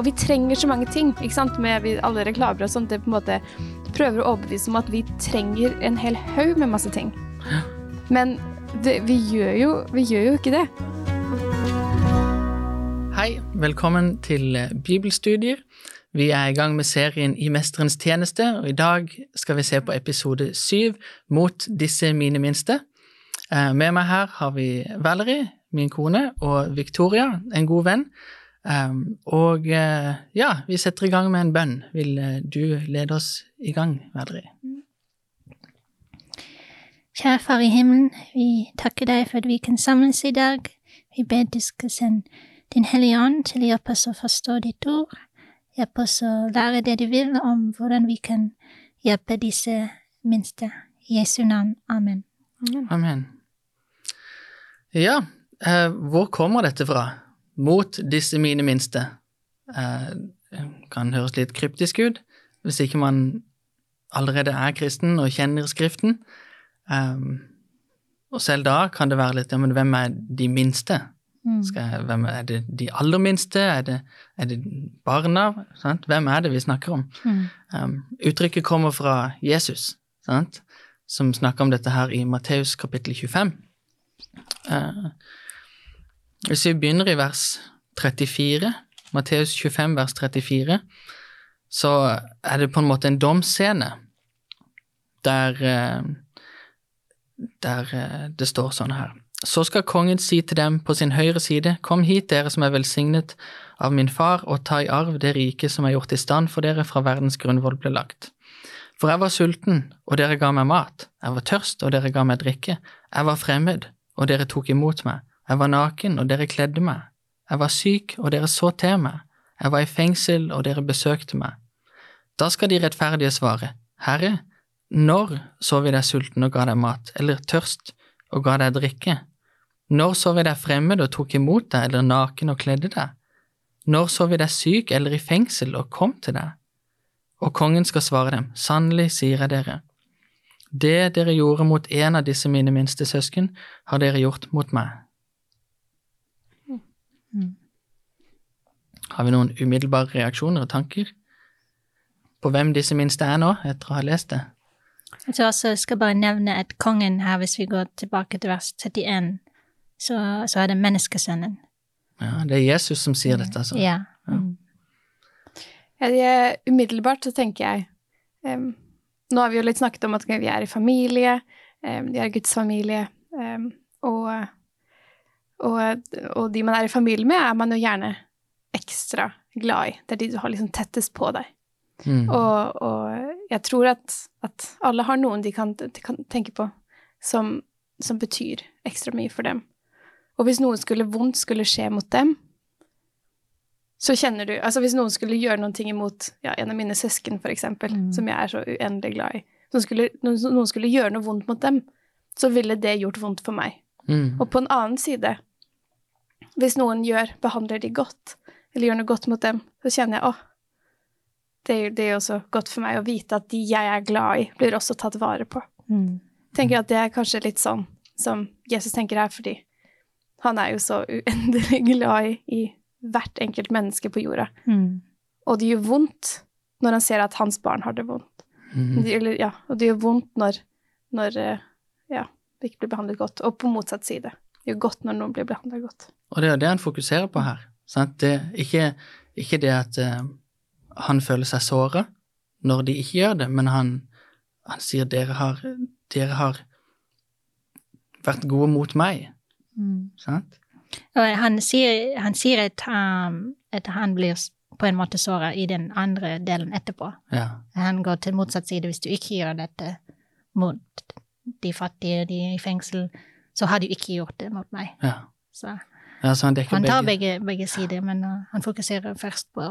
og vi trenger så mange ting, ikke sant, med alle reklamer og sånt. Det på en måte prøver å overbevise om at vi trenger en hel haug med masse ting. Men det, vi, gjør jo, vi gjør jo ikke det. Hei, velkommen til eh, bibelstudier. Vi er i gang med serien I mesterens tjeneste, og i dag skal vi se på episode syv, Mot disse mine minste. Eh, med meg her har vi Valerie, min kone, og Victoria, en god venn. Um, og uh, ja, vi setter i gang med en bønn. Vil uh, du lede oss i gang, Valerie? Kjære Far i himmelen, vi takker deg for at vi kan samles i dag. Vi ber du skal sende Din Hellige Ånd til å hjelpe oss å forstå ditt ord. Hjelpe oss å lære det du vil om hvordan vi kan hjelpe disse minste. I Jesu navn. Amen. Amen. Amen. Ja, uh, hvor kommer dette fra? Mot disse mine minste. Eh, kan høres litt kryptisk ut hvis ikke man allerede er kristen og kjenner Skriften. Eh, og selv da kan det være litt ja, men hvem er de minste? Mm. Jeg, hvem er det de aller minste? Er det, er det barna? Sant? Hvem er det vi snakker om? Mm. Um, uttrykket kommer fra Jesus, sant? som snakker om dette her i Matteus kapittel 25. Uh, hvis vi begynner i vers 34, Matteus 25 vers 34, så er det på en måte en domsscene der, eh, der eh, det står sånn her. Så skal kongen si til dem på sin høyre side, Kom hit, dere som er velsignet av min far, og ta i arv det rike som er gjort i stand for dere fra verdens grunnvoll ble lagt. For jeg var sulten, og dere ga meg mat, jeg var tørst, og dere ga meg drikke, jeg var fremmed, og dere tok imot meg, jeg var naken, og dere kledde meg. Jeg var syk, og dere så til meg. Jeg var i fengsel, og dere besøkte meg. Da skal de rettferdige svare, Herre, når så vi deg sulten og ga deg mat, eller tørst og ga deg drikke? Når så vi deg fremmed og tok imot deg, eller naken og kledde deg? Når så vi deg syk eller i fengsel og kom til deg? Og kongen skal svare dem, sannelig sier jeg dere, det dere gjorde mot en av disse mine minste søsken, har dere gjort mot meg. Mm. Har vi noen umiddelbare reaksjoner og tanker på hvem disse minste er nå, etter å ha lest det? Jeg tror også jeg skal bare nevne at kongen her, hvis vi går tilbake til vers 31, så, så er det menneskesønnen. Ja, det er Jesus som sier dette, altså. Ja. det ja umiddelbart så tenker jeg um, Nå har vi jo litt snakket om at vi er i familie, um, vi er Guds familie, um, og og, og, de man er i familie med, er man jo gjerne ekstra glad i. Det er de du har liksom tettest på deg. Mm. Og, og, jeg tror at, at, alle har noen de kan, de kan tenke på som, som, betyr ekstra mye for dem. Og hvis noe skulle vondt skulle skje mot dem, så kjenner du Altså hvis noen skulle gjøre noen ting imot ja, en av mine søsken, eksempel, mm. som jeg er så uendelig glad i noen skulle, noen skulle, gjøre noe vondt mot dem, så ville det gjort vondt for meg. Mm. Og på en annen side hvis noen gjør, behandler de godt, eller gjør noe godt mot dem, så kjenner jeg åh, det er, det er også godt for meg å vite at de jeg er glad i, blir også tatt vare på. Mm. Tenker at det er kanskje litt sånn som Jesus tenker her, fordi han er jo så uendelig glad i, i hvert enkelt menneske på jorda. Mm. Og det gjør vondt når han ser at hans barn har det vondt. Mm. Det, eller, ja, og det gjør vondt når, når eh, ja, det ikke blir behandlet godt. Og på motsatt side. Det gjør godt når noen blir behandla godt. Og det er det han fokuserer på her. Det, ikke, ikke, det at uh, han føler seg såra når de ikke gjør det, men han, han sier dere har, dere har vært gode mot meg. Mm. Sant? Og han sier, han sier at, um, at, han blir på en måte såra i den andre delen etterpå. Ja. Han går til motsatt side hvis du ikke gjør dette mot de fattige, de i fengsel så har de ikke gjort det mot meg. Ja. Så, ja, så han, han tar begge, begge sider, men uh, han fokuserer først på,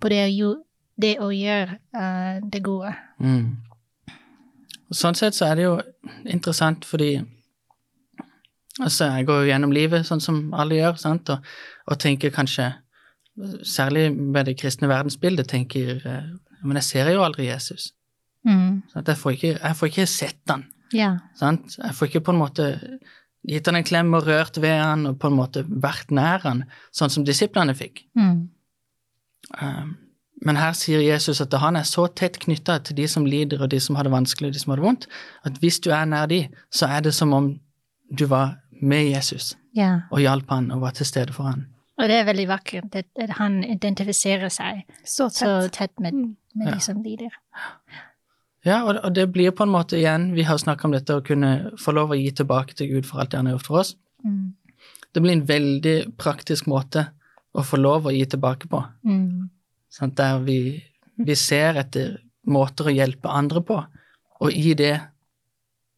på det, å, det, å, gjøre uh, det gode. Mm. Sånn sett så er det jo interessant fordi altså, jeg går jo gjennom livet sånn som alle gjør, sant, og, og tenker kanskje Særlig med det kristne verdensbildet tenker uh, Men jeg ser jo aldri Jesus. Mm. Jeg, får ikke, jeg får ikke sett han. Ja. Sant? Jeg får ikke på en måte gitt han en klem og rørt ved han og på en måte vært nær han, sånn som disiplene fikk. Mm. Um, men her sier Jesus at han er så tett knytta til de som lider, og de som har det vanskelig, og de som har det vondt, at hvis du er nær de, så er det som om du var med Jesus Ja. og hjalp han og var til stede for han. Og det er veldig vakkert at, han identifiserer seg Så så tett. tett med, Mm. med Ja. de som lider. Ja, og, og det blir på en måte igjen, vi har snakka om dette, å kunne få lov å gi tilbake til Gud for alt det han har gjort for oss. Mm. Det blir en veldig praktisk måte å få lov å gi tilbake på. Mm. Sånn, Der vi, vi ser etter måter å hjelpe andre på, og i det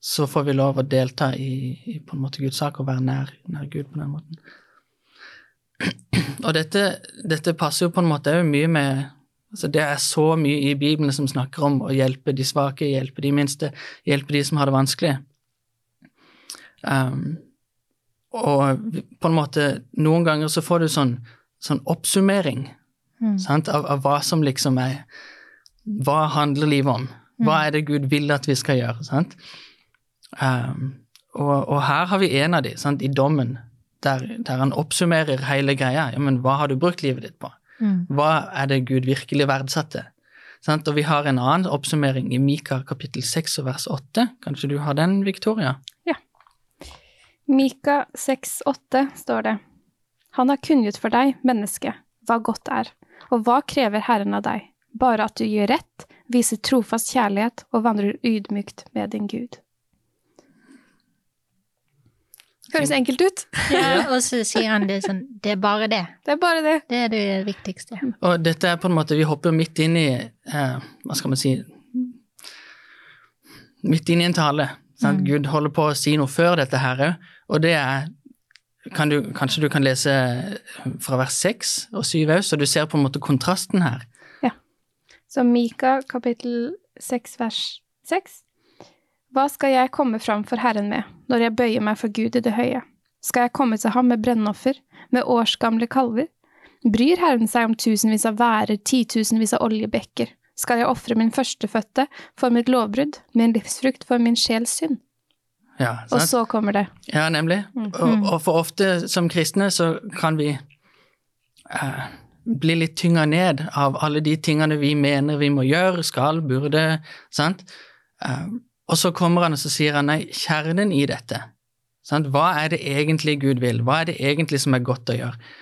så får vi lov å delta i, i på en måte Guds sak og være nær, nær Gud på den måten. Og dette, dette passer jo på en måte òg mye med altså Det er så mye i Bibelen som snakker om å hjelpe de svake, hjelpe de minste, hjelpe de som har det vanskelig. Um, og på en måte, noen ganger så får du sånn, sånn oppsummering Mm. sant? Av, av hva som liksom er Hva handler livet om? Hva er det Gud vil at vi skal gjøre? Sant? Um, og, og her har vi en av de, sant? i dommen, der, der han oppsummerer hele greia. Ja, men hva har du brukt livet ditt på? Mm. Hva er det Gud virkelig verdsatte? Sant? Og vi har en annen oppsummering i Mika kapittel 6 og vers 8. Kanskje du har den, Victoria? Ja. Mika 6,8 står det. Han har kunngjort for deg, menneske, hva godt er, og hva krever Herren av deg? Bare at du gjør rett, viser trofast kjærlighet og vandrer ydmykt med din Gud. Høres enkelt ut. Ja, og så sier han det sånn Det er bare det. Det er bare det. Det er det viktigste. Og dette er på en måte Vi hopper midt inn i eh, Hva skal man si Midt inn i en tale. Sant? Mm. Gud holder på å si noe før dette her òg, og det er kan du, Kanskje du kan lese fra vers 6 og 7 òg, så du ser på en måte kontrasten her. Ja. Så Mika kapittel 6 vers 6. Hva skal jeg komme fram for Herren med, når jeg bøyer meg for Gud i det høye? Skal jeg komme til ham med brennoffer, med årsgamle kalver? Bryr Herren seg om tusenvis av værer, titusenvis av oljebekker? Skal jeg ofre min førstefødte for mitt lovbrudd, min livsfrukt for min sjels synd? Ja, Og så kommer det. ja nemlig. Og, og for ofte som kristne så kan vi eh, bli litt tynga ned av alle de tingene vi mener vi må gjøre, skal, burde, sant? Eh, og så kommer han og så sier han nei, kjernen i dette. Sant? Hva er det egentlig Gud vil? Hva er det egentlig som er godt å gjøre?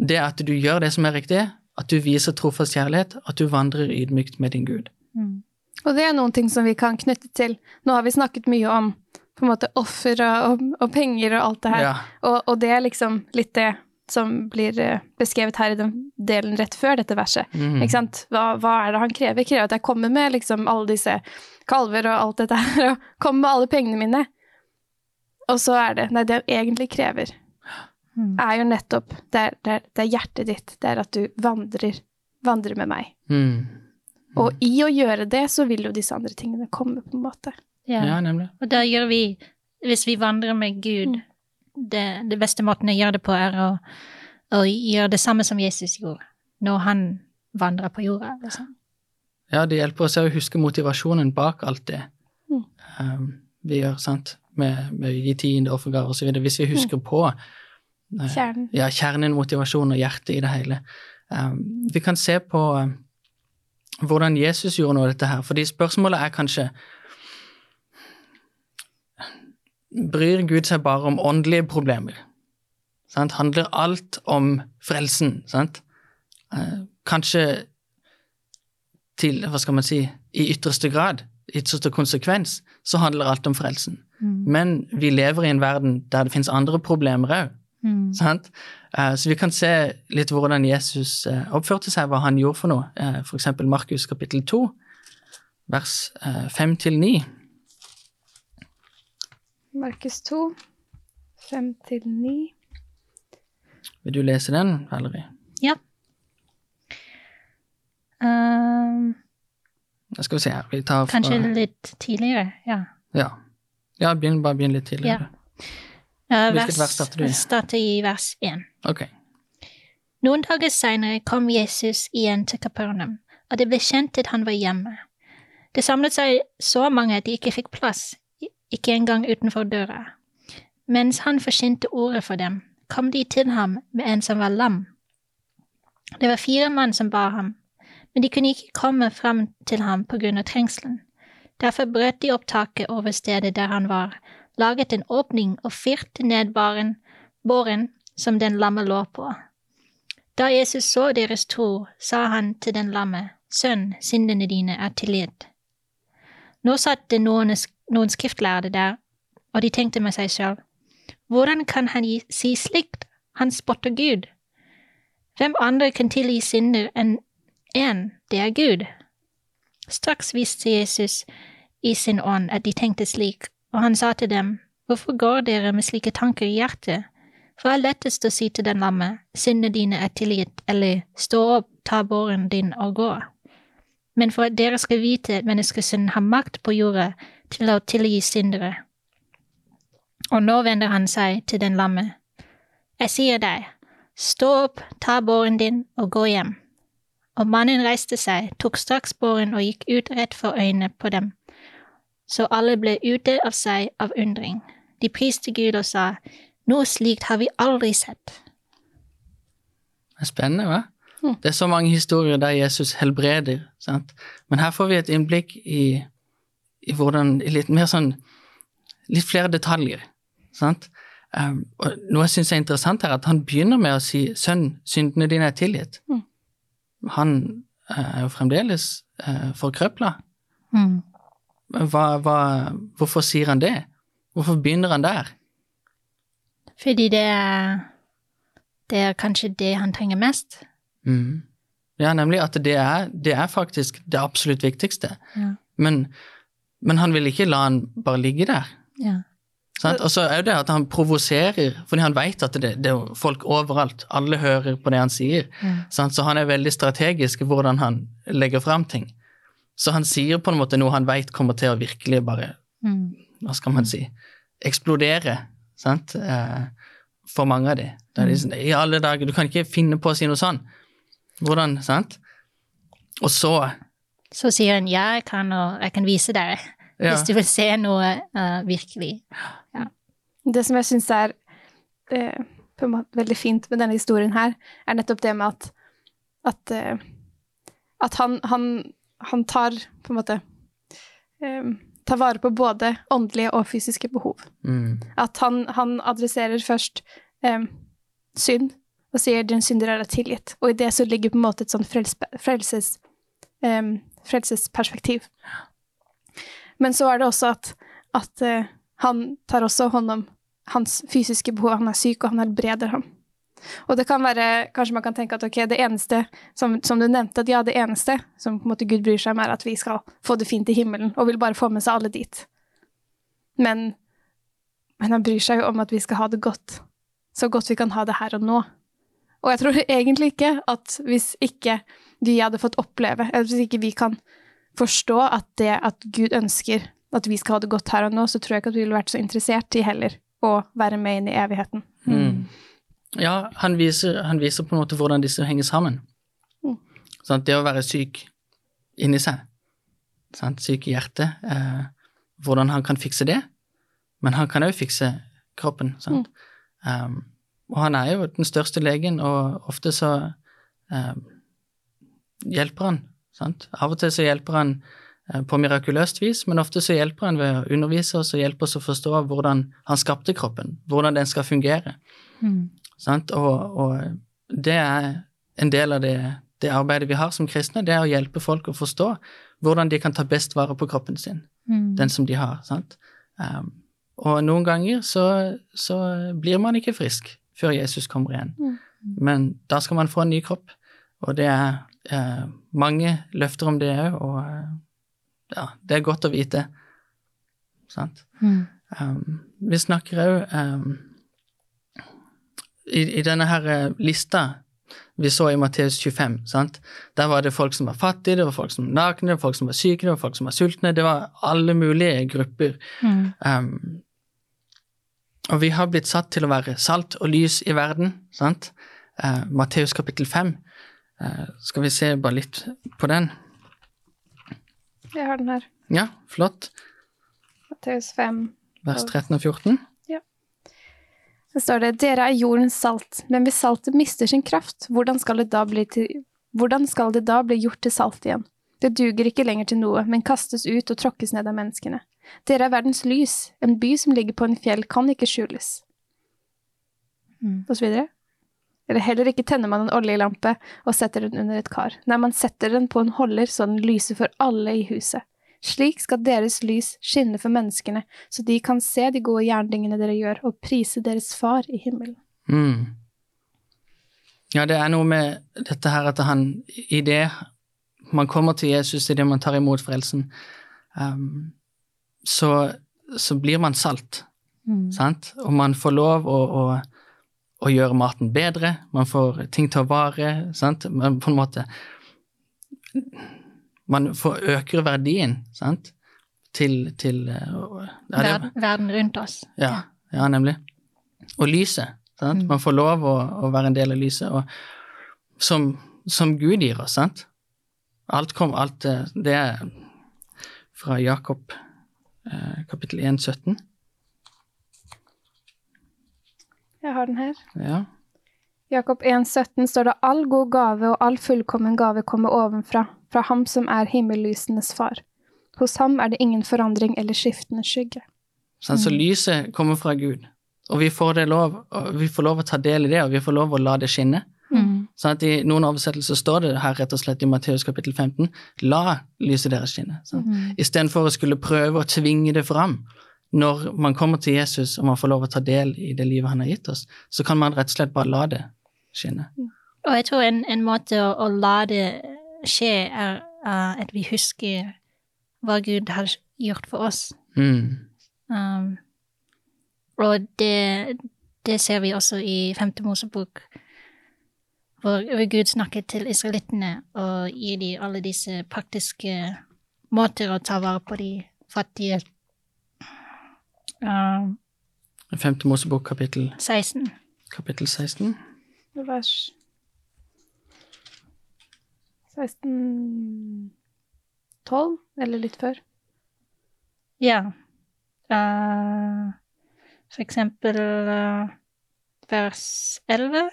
Det at du gjør det som er riktig, at du viser trofast kjærlighet, at du vandrer ydmykt med din Gud. Mm. Og det er noen ting som vi kan knytte til. Nå har vi snakket mye om på en måte offer og, og, og penger og alt det her. Ja, Og, og det er liksom litt det som blir eh, beskrevet her i den delen rett før dette verset. Mm. Ikke sant? Hva, hva er det han krever? Krever at jeg kommer med liksom alle disse kalver og alt dette her, og kommer med alle pengene mine. Og så er det Nei, det han egentlig krever, Mm. er jo nettopp Det er, det er, det er hjertet ditt. Det er at du vandrer, vandrer med meg. Mm. Og i å gjøre det, så vil jo disse andre tingene komme, på en måte. Ja. Ja, nemlig. Og da gjør vi, hvis vi vandrer med Gud, det, det beste måten å gjøre det på, er å, å gjøre det samme som Jesus gjorde når han vandra på jorda. Liksom. Ja, det hjelper oss å huske motivasjonen bak alt det Mm. um, vi gjør, sant, med, med å gi tiende, offergaver osv. Hvis vi husker på uh, Kjernen. ja, kjernen, motivasjon og hjertet i det hele. Um, vi kan se på uh, hvordan Jesus gjorde noe av dette her, fordi spørsmålet er kanskje Bryr Gud seg bare om åndelige problemer? Sant? Handler alt om frelsen? Sant? Eh, kanskje til, hva skal man si, i ytterste grad, i ytterste konsekvens, så handler alt om frelsen. Mm. Men vi lever i en verden der det finnes andre problemer òg. Mm. Sant? Eh, Så vi kan se litt hvordan Jesus eh, oppførte seg, hva han gjorde for noe. Eh, eksempel Markus kapittel 2, vers 5 til 9. Markus 2, 5-9. Vil du lese den, Valerie? Ja. Um, Da skal vi se her. Vi tar fra kanskje litt tidligere, ja. Ja. ja begynn, bare begynn litt tidligere. Uh, Hvilket vers starter du i? Starter i vers 1. Ok. Noen dager senere kom Jesus igjen til Kapernaum, og det ble kjent at han var hjemme. Det samlet seg så mange at de ikke fikk plass, ikke engang utenfor døra. Mens han forsynte ordet for dem, kom de til ham med en som var lam. Det var fire mann som bar ham, men de kunne ikke komme fram til ham på grunn av trengselen. Derfor brøt de opp taket over stedet der han var, laget en åpning og firte ned baren, båren som den lamme lå på. Da Jesus så deres tro, sa han til den lamme, Sønn, syndene dine er tilgitt. Nå satt det noen, noen skriftlærde der, og de tenkte med seg selv, hvordan kan han si slikt, han spotter Gud? Hvem andre kan tilgi synder enn én, det er Gud? Straks viste Jesus i sin ånd at de tenkte slik, og han sa til dem, Hvorfor går dere med slike tanker i hjertet? For det er lettest å si til den lamme, syndene dine er tilgitt, eller stå opp, ta båren din og gå. Men for at dere skal vite at menneskesønnen har makt på jorda til å tilgi syndere. Og nå vender han seg til den lamme. Jeg sier deg, stå opp, ta båren din og gå hjem. Og mannen reiste seg, tok straks båren og gikk ut rett for øynene på dem. Så alle ble ute av seg av undring. De priste Gud og sa, noe slikt har vi aldri sett. Det er spennende, hva? Mm. Det er så mange historier der Jesus helbreder, sant? men her får vi et innblikk i, i hvordan litt mer sånn litt flere detaljer. Sant? Um, og noe jeg syns er interessant her, at han begynner med å si 'sønn, syndene dine er tilgitt'. Mm. Han uh, er jo fremdeles uh, forkrøpla. Mm. Hva, hva, hvorfor sier han det? Hvorfor begynner han der? Fordi det er, det er kanskje det han trenger mest. Mm. Ja, nemlig at det er, det er faktisk det absolutt viktigste. Ja. Men, men han vil ikke la han bare ligge der. Ja. Og så er det at han provoserer, fordi han vet at det, det er folk overalt. Alle hører på det han sier. Ja. Sant? Så han er veldig strategisk i hvordan han legger fram ting. Så han sier på en måte noe han vet kommer til å virkelig bare Mm. Hva skal man si Eksplodere. Sant? Eh, for mange av de. Det liksom, I alle dager, du kan ikke finne på å si noe sånn. Hvordan, sant? Og så Så sier han ja, jeg kan, og jeg kan vise deg, ja, hvis du vil se noe uh, virkelig. Det som jeg syns er eh, på en måte veldig fint med denne historien her, er nettopp det med at at, uh, at han, han, han tar på en måte eh, tar vare på både åndelige og fysiske behov. mm, At han, han adresserer først eh, synd og sier 'din synder er deg tilgitt'. Og i det så ligger på en måte et sånn frels, frelses, eh, frelsesperspektiv. Men så er det også at, at eh, han tar også hånd om hans fysiske behov. Han er syk, og han helbreder ham. Og det kan være, kanskje man kan tenke at ok, det eneste, som, som du nevnte, at ja, det eneste som på en måte Gud bryr seg om, er at vi skal få det fint i himmelen, og vil bare få med seg alle dit. Men, men han bryr seg jo om at vi skal ha det godt. Så godt vi kan ha det her og nå. Og jeg tror egentlig ikke at hvis ikke de hadde fått oppleve, eller hvis ikke vi kan forstå at det at Gud ønsker at vi skal ha det godt her og nå, så tror jeg ikke at vi ville vært så interessert i heller å være med inn i evigheten. mm. Ja, han viser, han viser på en måte hvordan disse henger sammen. Mm. Sånn, Det å være syk inni seg, sånn, syk i hjertet, eh, hvordan han kan fikse det, men han kan òg fikse kroppen. Sant? Um, og han er jo den største legen, og ofte så eh, hjelper han. Sant? Av og til så hjelper han eh, på mirakuløst vis, men ofte så hjelper han ved å undervise oss og hjelpe oss å forstå hvordan han skapte kroppen, hvordan den skal fungere. Mm. Sant? Og, og det er en del av det, det arbeidet vi har som kristne, det er å hjelpe folk å forstå hvordan de kan ta best vare på kroppen sin, Mm. den som de har. Sant? Um, og noen ganger så, så blir man ikke frisk før Jesus kommer igjen. Mm. Men da skal man få en ny kropp, og det er eh, mange løfter om det òg, og eh, ja, det er godt å vite. Sant? Mm. Um, vi snakker òg um, i, I denne her eh, lista vi så i Matteus 25, sant? der var det folk som var fattige, det var folk som var nakne, det var folk som var syke, det var folk som var sultne, det var alle mulige grupper. Mm. Um, og vi har blitt satt til å være salt og lys i verden, sant? Uh, Matteus kapittel 5. Uh, skal vi se bare litt på den? Jeg har den her. Ja, flott. Matteus 5. Vers 13 og 14. Så står det dere er jordens salt, men hvis saltet mister sin kraft, hvordan skal det da bli, til, hvordan skal det da bli gjort til salt igjen? Det duger ikke lenger til noe, men kastes ut og tråkkes ned av menneskene. Dere er verdens lys, en by som ligger på en fjell kan ikke skjules. Mm. Og så videre. Eller heller ikke tenner man en oljelampe og setter den under et kar. Nei, man setter den på en holder så den lyser for alle i huset. Slik skal deres lys skinne for menneskene, så de kan se de gode gjerningene dere gjør, og prise deres far i himmelen. Mm. Ja, det er noe med dette her at han i det man kommer til Jesus, i det man tar imot frelsen, um, så, så blir man salt, Mm. sant? Og man får lov å, å, å gjøre maten bedre, man får ting til å vare, sant? Man på en måte Man får øker verdien, sant? Til, til uh, ja, det- Verden, rundt oss. ja, ja, nemlig. Og lyset. Sant? Mm. Man får lov å, å være en del av lyset, og som, som Gud gir oss, sant? Alt kom, alt eh, Det er fra Jakob eh, kapittel 1, 17. Jeg har den her. Ja. Jakob 1, 17 står det all god gave og all fullkommen gave kommer ovenfra, fra ham som er himmellysenes far. Hos ham er det ingen forandring eller skiftende skygge. Sant? Så lyset kommer fra Gud, og vi får, det lov, og vi får lov å ta del i det, og vi får lov å la det skinne. Mm. Sånn at I noen oversettelser står det her rett og slett i Matteus kapittel 15 la lyset deres skinne. Sånn. Mm. Istedenfor å skulle prøve å tvinge det fram. Når man kommer til Jesus og man får lov å ta del i det livet han har gitt oss, så kan man rett og slett bare la det skinne. Og jeg tror en, en måte å, å la det skje, er uh, at vi husker hva Gud har gjort for oss. Mm. Um, og det, det ser vi også i Femte Mosebok, hvor, Gud snakket til israelittene og gir dem alle disse praktiske måter å ta vare på de fattige. uh, Femte Mosebok kapittel, 16. kapittel 16. Vers 16 12, eller litt før. Ja. Uh, for eksempel uh, vers 11.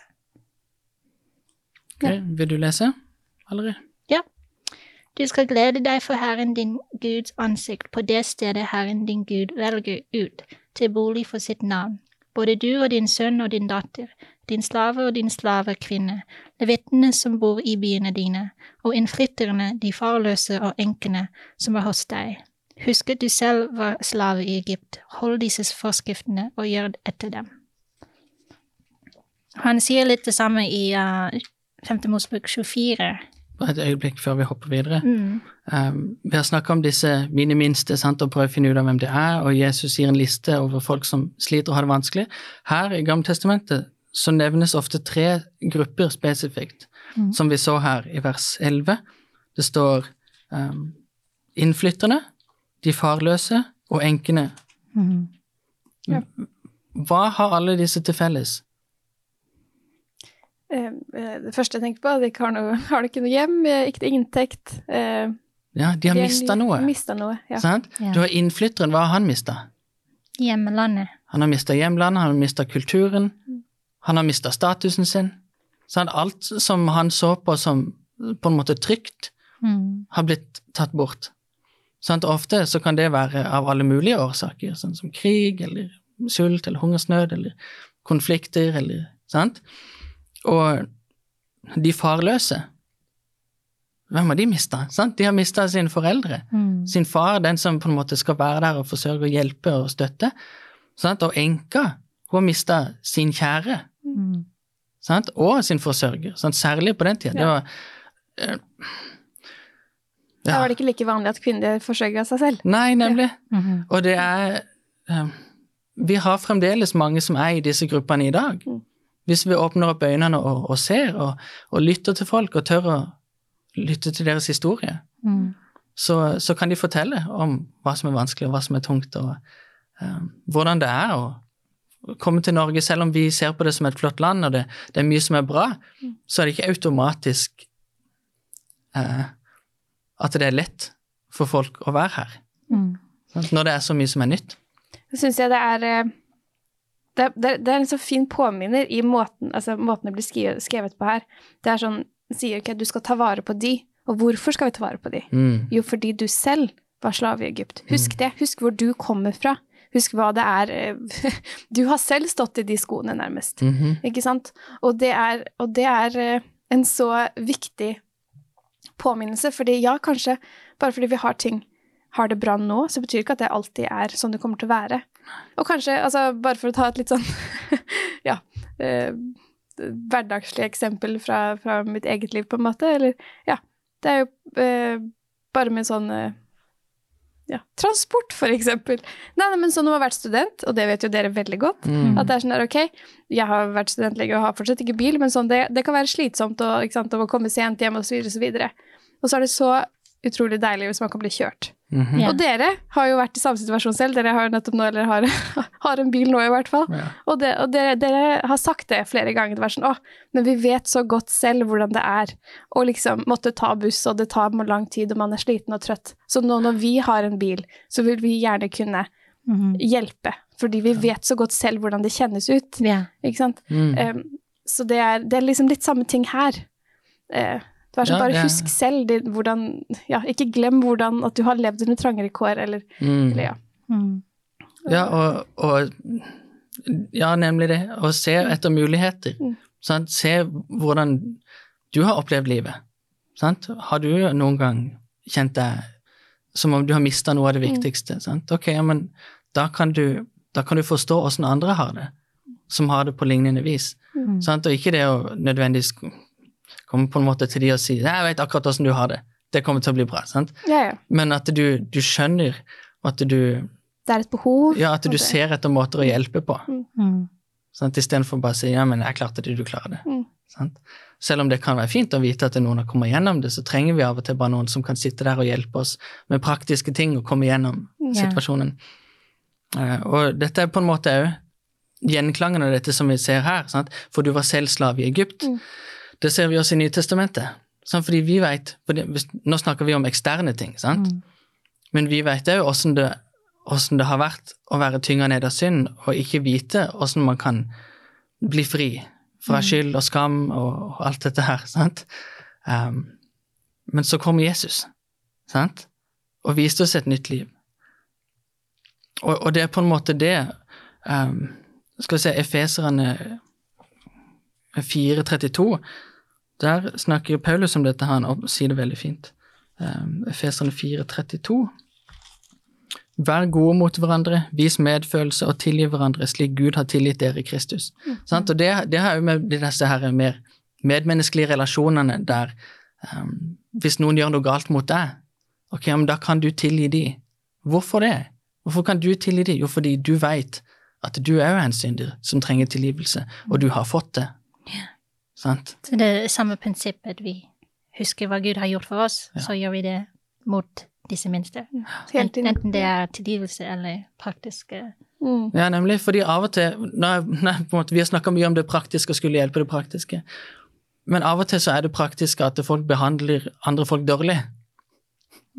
Ok, Vil du lese? Allerede? Du skal glede deg for Herren din Guds ansikt på det stedet Herren din Gud velger ut til bolig for sitt navn. Både du og din sønn og din datter, din slave og din slavekvinne, levittene som bor i byene dine, og innflytterne, de farløse og enkene som er hos deg. Husk at du selv var slave i Egypt. Hold disse forskriftene og gjør etter dem. Han sier litt det samme i uh, 5. Mosebok 24. Bare et øyeblikk før vi hopper videre. Mm. Um, vi har snakka om disse mine minste sant, og prøve å finne ut av hvem det er, og Jesus gir en liste over folk som sliter og har det vanskelig. Her i Gammeltestamentet så nevnes ofte tre grupper spesifikt, Mm. som vi så her i vers 11. Det står um, innflytterne, de farløse og enkene. Mm. Ja. Hva har alle disse til felles? Eh, eh, det første jeg tenkte på, de har, noe, har de ikke noe hjem, eh, ikke inntekt. Eh, Ja, de har mista noe. Mistet noe, ja. Sant? Ja. Du har innflytteren, hva har han mista? Hjemlandet. Han har mista hjemlandet, han har mista kulturen, han har mista statusen sin. Sant? alt som han så på som på en måte trygt, Mm. har blitt tatt bort. Sant? Ofte så kan det være av alle mulige årsaker, sånn som krig eller sult eller hungersnød eller konflikter eller sant? Og de farløse, hvem har de mista? De har mista sine foreldre Mm. sin far, den som på en måte skal være der og forsørge og hjelpe og støtte. Sant? Og enka, hun har mista sin kjære Mm. sant? og sin forsørger, sant? særlig på den tida. Det Ja. var ja. Da var det ikke like vanlig at kvinner forsørga seg selv. Nei, nemlig. Mhm. Og det er eh, Vi har fremdeles mange som er i disse gruppene i dag. Mm. Hvis vi åpner opp øynene og, og ser og, og lytter til folk og tør å lytte til deres historie, Mm. så, så kan de fortelle om hva som er vanskelig, og hva som er tungt, og uh, hvordan det er å komme til Norge. Selv om vi ser på det som et flott land, og det, det er mye som er bra, så er det ikke automatisk uh, at det er lett for folk å være her. Mm. Når det er så mye som er nytt. Så syns jeg det er eh, det, det, det er en så fin påminner i måten, altså måten det blir skrevet, skrevet på her. Det er sånn, sier ikke at du skal ta vare på de, og hvorfor skal vi ta vare på de? Mm. Jo, fordi du selv var slave i Egypt. Husk det. Husk hvor du kommer fra. Husk hva det er eh, Du har selv stått i de skoene, nærmest. Mhm. Ikke sant? Og det er, og det er eh, en så viktig påminnelse, fordi ja, kanskje bare fordi vi har ting har det bra nå, så betyr ikke at det alltid er sånn det kommer til å være. Og kanskje, altså bare for å ta et litt sånn ja eh, hverdagslig eksempel fra, fra mitt eget liv, på en måte, eller ja, det er jo eh, bare med sånn eh, ja, transport, for eksempel. Nei, nei, men sånn om man har vært student, og det vet jo dere veldig godt, Mm. at det er sånn der, ok, jeg har vært student lenge og har fortsatt ikke bil, men sånn, det, det kan være slitsomt og, sant, å komme sent hjem og så videre og så videre. Og så er det så utrolig deilig hvis man kan bli kjørt. Mhm. Ja. Og dere har jo vært i samme situasjon selv, dere har nettopp nå, eller har, har en bil nå i hvert fall. Ja. Og, det, og dere, dere har sagt det flere ganger, det var sånn, åh, men vi vet så godt selv hvordan det er å liksom måtte ta buss, og det tar lang tid, og man er sliten og trøtt. Så nå når vi har en bil, så vil vi gjerne kunne Mhm. hjelpe, fordi vi vet så godt selv hvordan det kjennes ut, Ja. ikke sant? Mm. Um, så det er, det er liksom litt samme ting her. Eh, var sånn, Ja, bare husk selv det, hvordan, ja, ikke glem hvordan at du har levd under trangere kår, eller, Mm. eller ja. Mm. Ja, og, og Ja, nemlig det. Og se etter muligheter. Mm. Sant? Se hvordan du har opplevd livet. Sant? Har du noen gang kjent deg som om du har mista noe av det Mm. viktigste? Sant? Ok, ja, men da kan du, da kan du forstå åssen andre har det, som har det på lignende vis. Mm. Sant? Og ikke det å nødvendigvis komme på en måte til de og sier 'Jeg vet akkurat åssen du har det. Det kommer til å bli bra.' Sant? Ja, ja. Men at du, du skjønner, at du, Det er et behov. ja, at du det- ser etter måter å hjelpe på. Mm. Sant? Istedenfor bare å si 'ja, men jeg klarte det, du klarer det'. Mm. Sant? Selv om det kan være fint å vite at noen har kommet gjennom det, så trenger vi av og til bare noen som kan sitte der og hjelpe oss med praktiske ting og komme gjennom Ja. situasjonen. Eh, og dette er på en måte òg gjenklangen av dette som vi ser her, sant? for du var selv slave i Egypt. Mm. Det ser vi også i Nytestamentet. Sant? Fordi vi vet, fordi Nå snakker vi om eksterne ting, sant? Mm. men vi vet òg åssen det, det har vært å være tynga ned av synd, og ikke vite åssen man kan bli fri fra skyld og skam og, og alt dette her. sant? Um, men så kom Jesus sant? og viste oss et nytt liv. Og, og det er på en måte det um, Skal vi se, Efeserne 4.32, der snakker Paulus om dette her og sier det veldig fint. Um, Efeserne 4.32. Vær gode mot hverandre, vis medfølelse og tilgi hverandre slik Gud har tilgitt dere i Kristus. Sant? Og det, det har jo med disse her mer medmenneskelige relasjonene der um, hvis noen gjør noe galt mot deg, ok, men da kan du tilgi de. Hvorfor det? Hvorfor kan du tilgi de? Jo, fordi du veit at du er jo en synder som trenger tilgivelse, og du har fått det. Sant? Så det er samme prinsippet. Vi husker hva Gud har gjort for oss, Ja. så gjør vi det mot disse minste. Enten, enten det er tilgivelse eller praktiske Mm. Ja, nemlig, fordi av og til nei, nei, på en måte, Vi har snakka mye om det praktiske og skulle hjelpe det praktiske, men av og til så er det praktiske at folk behandler andre folk dårlig.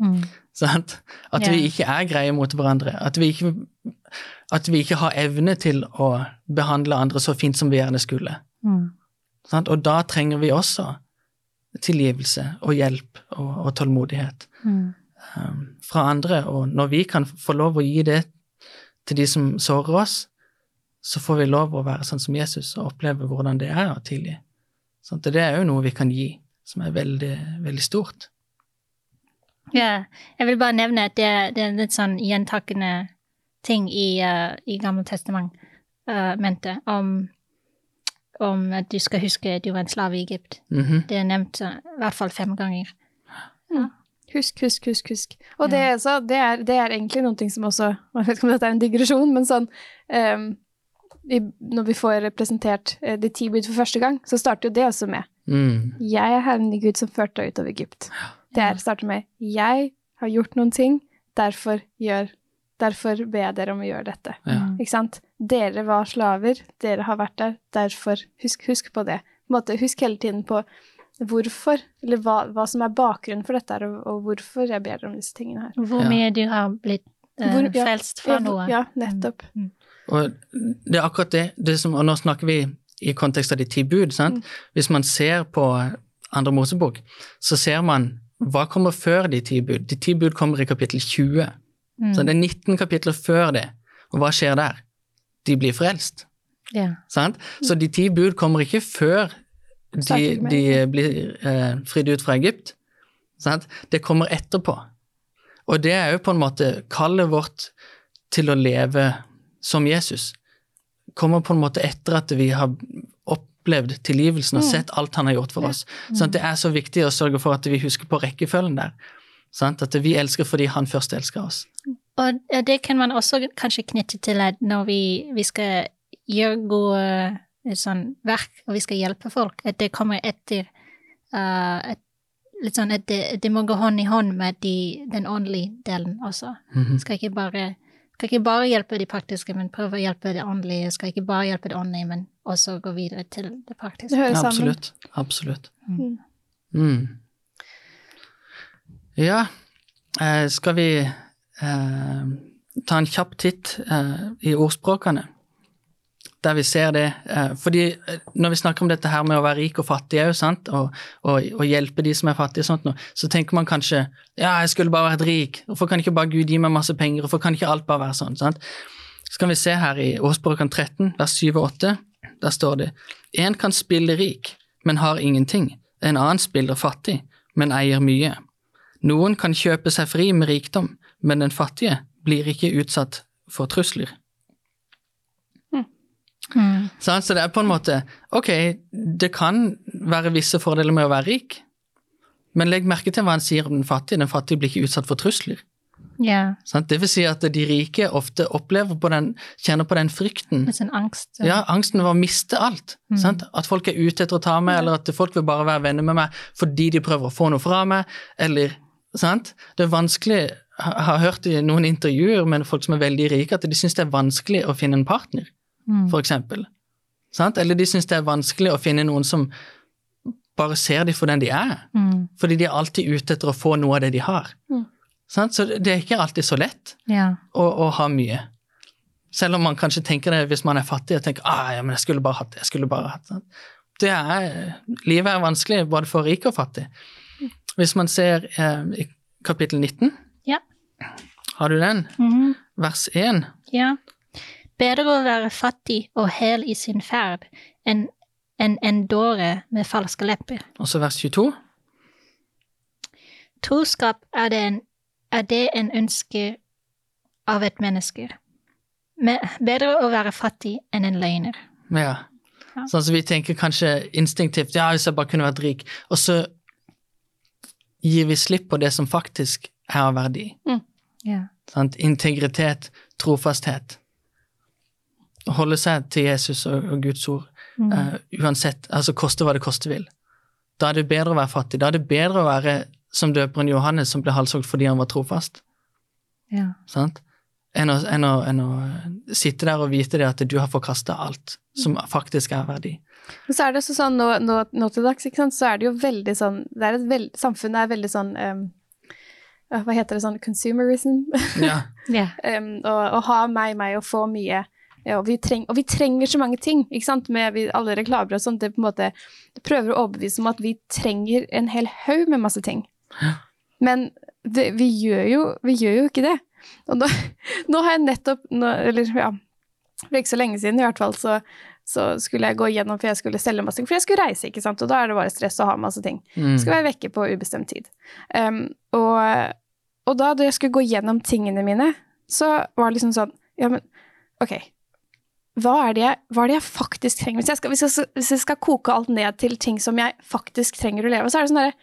mm. Sant? At Ja. vi ikke er greie mot hverandre. At vi, ikke, at vi ikke har evne til å behandle andre så fint som vi gjerne skulle. Mm. Sant? Og da trenger vi også tilgivelse og hjelp og, og tålmodighet Mm. um, fra andre. Og når vi kan få lov å gi det til de som sårer oss, så får vi lov å være sånn som Jesus og oppleve hvordan det er å tilgi. Og det er jo noe vi kan gi, som er veldig, veldig stort. Ja, jeg vil bare nevne at det, det er litt sånn gjentakende ting i, uh, i Gamle testamentet om, om at du skal huske at du var en slave i Egypt. Mhm. Det er nevnt i hvert fall fem ganger. Husk, husk, husk, husk. Og Ja. det, er også, det, er, det er egentlig noe som også Jeg vet ikke om dette er en digresjon, men sånn um, i, Når vi får representert uh, de ti bud for første gang, så starter jo det også med Mm. 'Jeg er Herren Gud som førte deg ut av Egypt'. Det er, starter med 'Jeg har gjort noen ting, derfor, gjør, derfor ber jeg dere om å gjøre dette'. Ja. Mm. Ikke sant? Dere var slaver, dere har vært der, derfor husk, husk på det. Måte, husk hele tiden på hvorfor, eller hva, hva som er bakgrunnen for dette og, og hvorfor jeg ber dere om disse tingene her. Hvor mye du har blitt eh, Hvor- ja, frelst fra noe. Ja, nettopp. Mm. Og det er akkurat det, det som, og nå snakker vi i kontekst av de ti bud. sant? Hvis man ser på andre Mosebok, så ser man hva kommer før de ti bud. De ti bud kommer i kapittel 20. Så det er 19 kapitler før det. Og hva skjer der? De blir frelst. Yeah. Sant? Så de ti bud kommer ikke før de, de blir eh, fridd ut fra Egypt. Sant? Det kommer etterpå. Og det er jo på en måte kallet vårt til å leve som Jesus. Kommer på en måte etter at vi har opplevd tilgivelsen og sett alt han har gjort for oss. Så det er så viktig å sørge for at vi husker på rekkefølgen der. Sant? At vi elsker fordi han først elsker oss. Og eh, det kan man også kanskje knytte til at når vi, vi skal gjøre gode eh, sånn verk, og vi skal hjelpe folk, at det kommer etter uh, at, Litt sånn at det, det må gå hånd i hånd med de, den åndelige delen også. Mhm. Skal ikke bare skal ikke bare hjelpe de praktiske, men prøve å hjelpe det åndelige. Skal ikke bare hjelpe det åndelige, men også gå videre til det praktiske. Det hører sammen. Absolutt. Absolutt. Mm. Mm. Ja, eh, skal vi eh, ta en kjapp titt eh, i ordspråkene, der vi ser det. Eh, fordi eh, når vi snakker om dette her med å være rik og fattig òg, og, og, og hjelpe de som er fattige, sånt noe, så tenker man kanskje ja, jeg skulle bare vært rik, hvorfor kan ikke bare Gud gi meg masse penger, hvorfor kan ikke alt bare være sånn? sant? Så kan vi se her i ordspråkene 13, vers 7 og 8, der står det En kan spille rik, men har ingenting. En annen spiller fattig, men eier mye. Noen kan kjøpe seg fri med rikdom, men den fattige blir ikke utsatt for trusler. Mm. Sant? Så det er på en måte Ok, det kan være visse fordeler med å være rik, men legg merke til hva han sier om den fattige. Den fattige blir ikke utsatt for trusler. Yeah. Det vil si at de rike ofte opplever på den, kjenner på den frykten. med sin angst. Ja, angsten over å miste alt. Sant? At folk er ute etter å ta meg, eller at folk vil bare være venner med meg fordi de prøver å få noe fra meg, eller sant? Det er vanskelig Jeg har hørt i noen intervjuer med folk som er veldig rike, at de syns det er vanskelig å finne en partner, Mm. eksempel. Eller de syns det er vanskelig å finne noen som bare ser dem for den de er. Mm. Fordi de er alltid ute etter å få noe av det de har. Mm. Sant? Så det er ikke alltid så lett Ja. å, å ha mye. Selv om man kanskje tenker det hvis man er fattig og tenker ah, ja, men jeg skulle bare hatt det. jeg skulle bare hatt det. det er, livet er vanskelig både for rik og fattig. Hvis man ser eh, i kapittel 19, Ja. har du den? Mhm. Vers 1. Ja. Bedre å være fattig og hel i sin ferd enn en dåre med falske lepper. Og så vers 22. Troskap er det en, er det en ønske av et menneske. Men bedre å være fattig enn en løgner. Ja. Ja. Sånn som vi tenker kanskje instinktivt ja, hvis jeg bare kunne vært rik, og så gir vi slipp på det som faktisk er av verdi. Ja. Sant? Integritet, trofasthet. Holde seg til Jesus og, og Guds ord, Mm. uh, uansett, altså koste hva det koste vil. Da er det bedre å være fattig. Da er det bedre å være som døperen Johannes, som ble halshogd fordi han var trofast, ja. sant? Enn å, enn, å, enn å sitte der og vite det at du har forkasta alt som faktisk er verdi. Men så er det også sånn nå, nå, nå til dags, ikke sant, så er det jo veldig sånn det er et veld, Samfunnet er veldig sånn um, Hva heter det sånn consumerism? Ja. yeah. um, ha meg, meg og få mye. Ja, og, vi treng, og vi trenger så mange ting, ikke sant, med vi, alle reklamer og sånt. Det på en måte prøver å overbevise om at vi trenger en hel haug med masse ting. Men det, vi, gjør jo, vi gjør jo ikke det. Og nå, nå har jeg nettopp nå, Eller ja, for ikke så lenge siden i hvert fall, så, så skulle jeg gå igjennom, for jeg skulle selge masse ting. For jeg skulle reise, ikke sant, og da er det bare stress å ha masse ting. Mm. Skal være vekke på ubestemt tid. Um, og, og da da jeg skulle gå gjennom tingene mine, så var det liksom sånn Ja, men ok. Hva er, det jeg, hva er det jeg faktisk trenger? Hvis jeg, skal, hvis, jeg, hvis jeg skal koke alt ned til ting som jeg faktisk trenger å leve, så er det sånn derre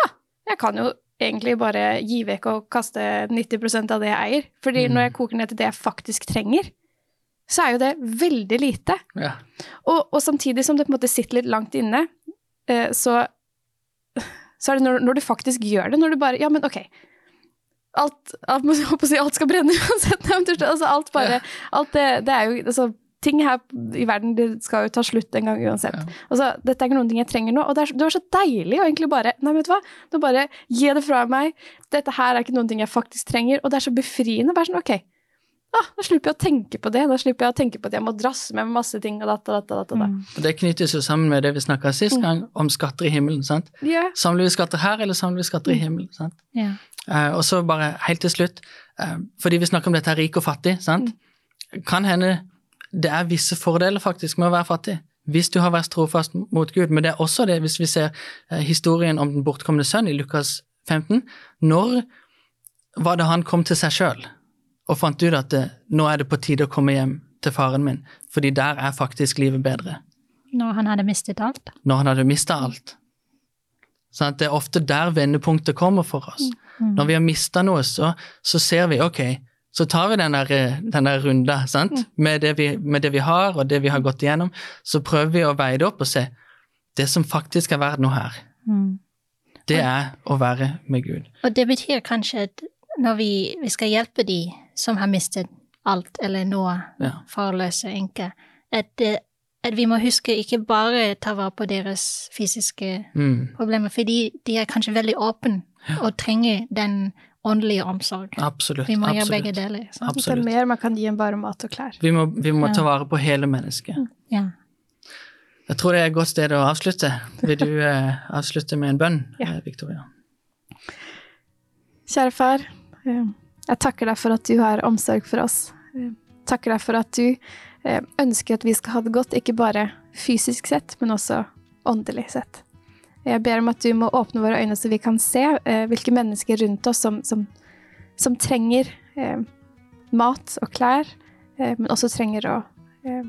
Ja, jeg kan jo egentlig bare gi vekk og kaste 90% av det jeg eier. Fordi Mm. når jeg koker ned til det jeg faktisk trenger, så er jo det veldig lite. Ja. Og, og samtidig som det på en måte sitter litt langt inne, eh, så, så er det når, når du faktisk gjør det, når du bare Ja, men ok. Alt, alt, alt skal brenne uansett. Altså, alt bare alt det, det er jo altså, Ting her i verden det skal jo ta slutt en gang uansett. Ja. Altså, dette er ikke noen ting jeg trenger nå. Og det er, det var så deilig å egentlig bare Nei, vet du hva, nå bare gi det fra meg. Dette her er ikke noen ting jeg faktisk trenger. Og det er så befriende. Bare sånn, ok. ah, da slipper jeg å tenke på det. Da slipper jeg å tenke på at jeg må drasse med masse ting og datt og datt. og datt, datt. Mm. Og det knyttes jo sammen med det vi snakka sist Mm. gang, om skatter i himmelen. sant? Yeah. Samler vi skatter her, eller samler vi skatter i Mm. himmelen? sant? Yeah. Uh, og så bare helt til slutt, uh, fordi vi snakker om dette her rik og fattig, sant? kan hende det er visse fordeler faktisk med å være fattig. Hvis du har vært trofast mot Gud. Men det er også det, hvis vi ser eh, historien om den bortkomne sønn i Lukas 15. Når var det han kom til seg sjøl og fant ut at det, nå er det på tide å komme hjem til faren min, fordi der er faktisk livet bedre? Når han hadde mistet alt. Når han hadde mista alt. Sånn det er ofte der vendepunktet kommer for oss. Mm. Når vi har mista noe, så, så ser vi ok, så tar vi den der, eh, den der runda sant? Med, det vi, med det vi har og det vi har gått igjennom. Så prøver vi å veie det opp og se det som faktisk er verdt noe her. Mm. Det er å være med Gud. Og det betyr kanskje at når vi, vi skal hjelpe de som har mistet alt, eller noe, Ja. farløse enker, at, at vi må huske ikke bare ta vare på deres fysiske Mm, problemer, fordi de er kanskje veldig åpne og trenger den åndelige omsorg. absolutt. Vi må gjøre begge absolutt. deler. Absolutt. Det er mer man kan gi enn bare mat og klær. Vi må, vi må ta vare på hele mennesket. Ja. Jeg tror det er et godt sted å avslutte. Vil du eh, avslutte med en bønn, Ja. eh, Victoria? Kjære far, eh, jeg takker deg for at du har omsorg for oss. Jeg Takker deg for at du eh, ønsker at vi skal ha det godt, ikke bare fysisk sett, men også åndelig sett. Jeg ber om at du må åpne våre øyne så vi kan se eh, hvilke mennesker rundt oss som, som, som trenger eh, mat og klær, eh, men også trenger å eh,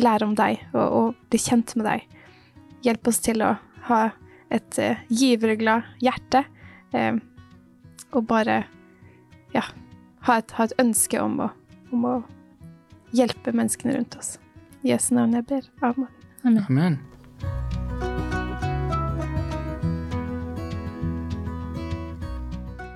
lære om deg og, og bli kjent med deg. Hjelp oss til å ha et eh, giverglad hjerte, eh, og bare ja, ha et, ha et ønske om å, om å hjelpe menneskene rundt oss. I Jesu navn jeg ber. Amen. Amen. Amen.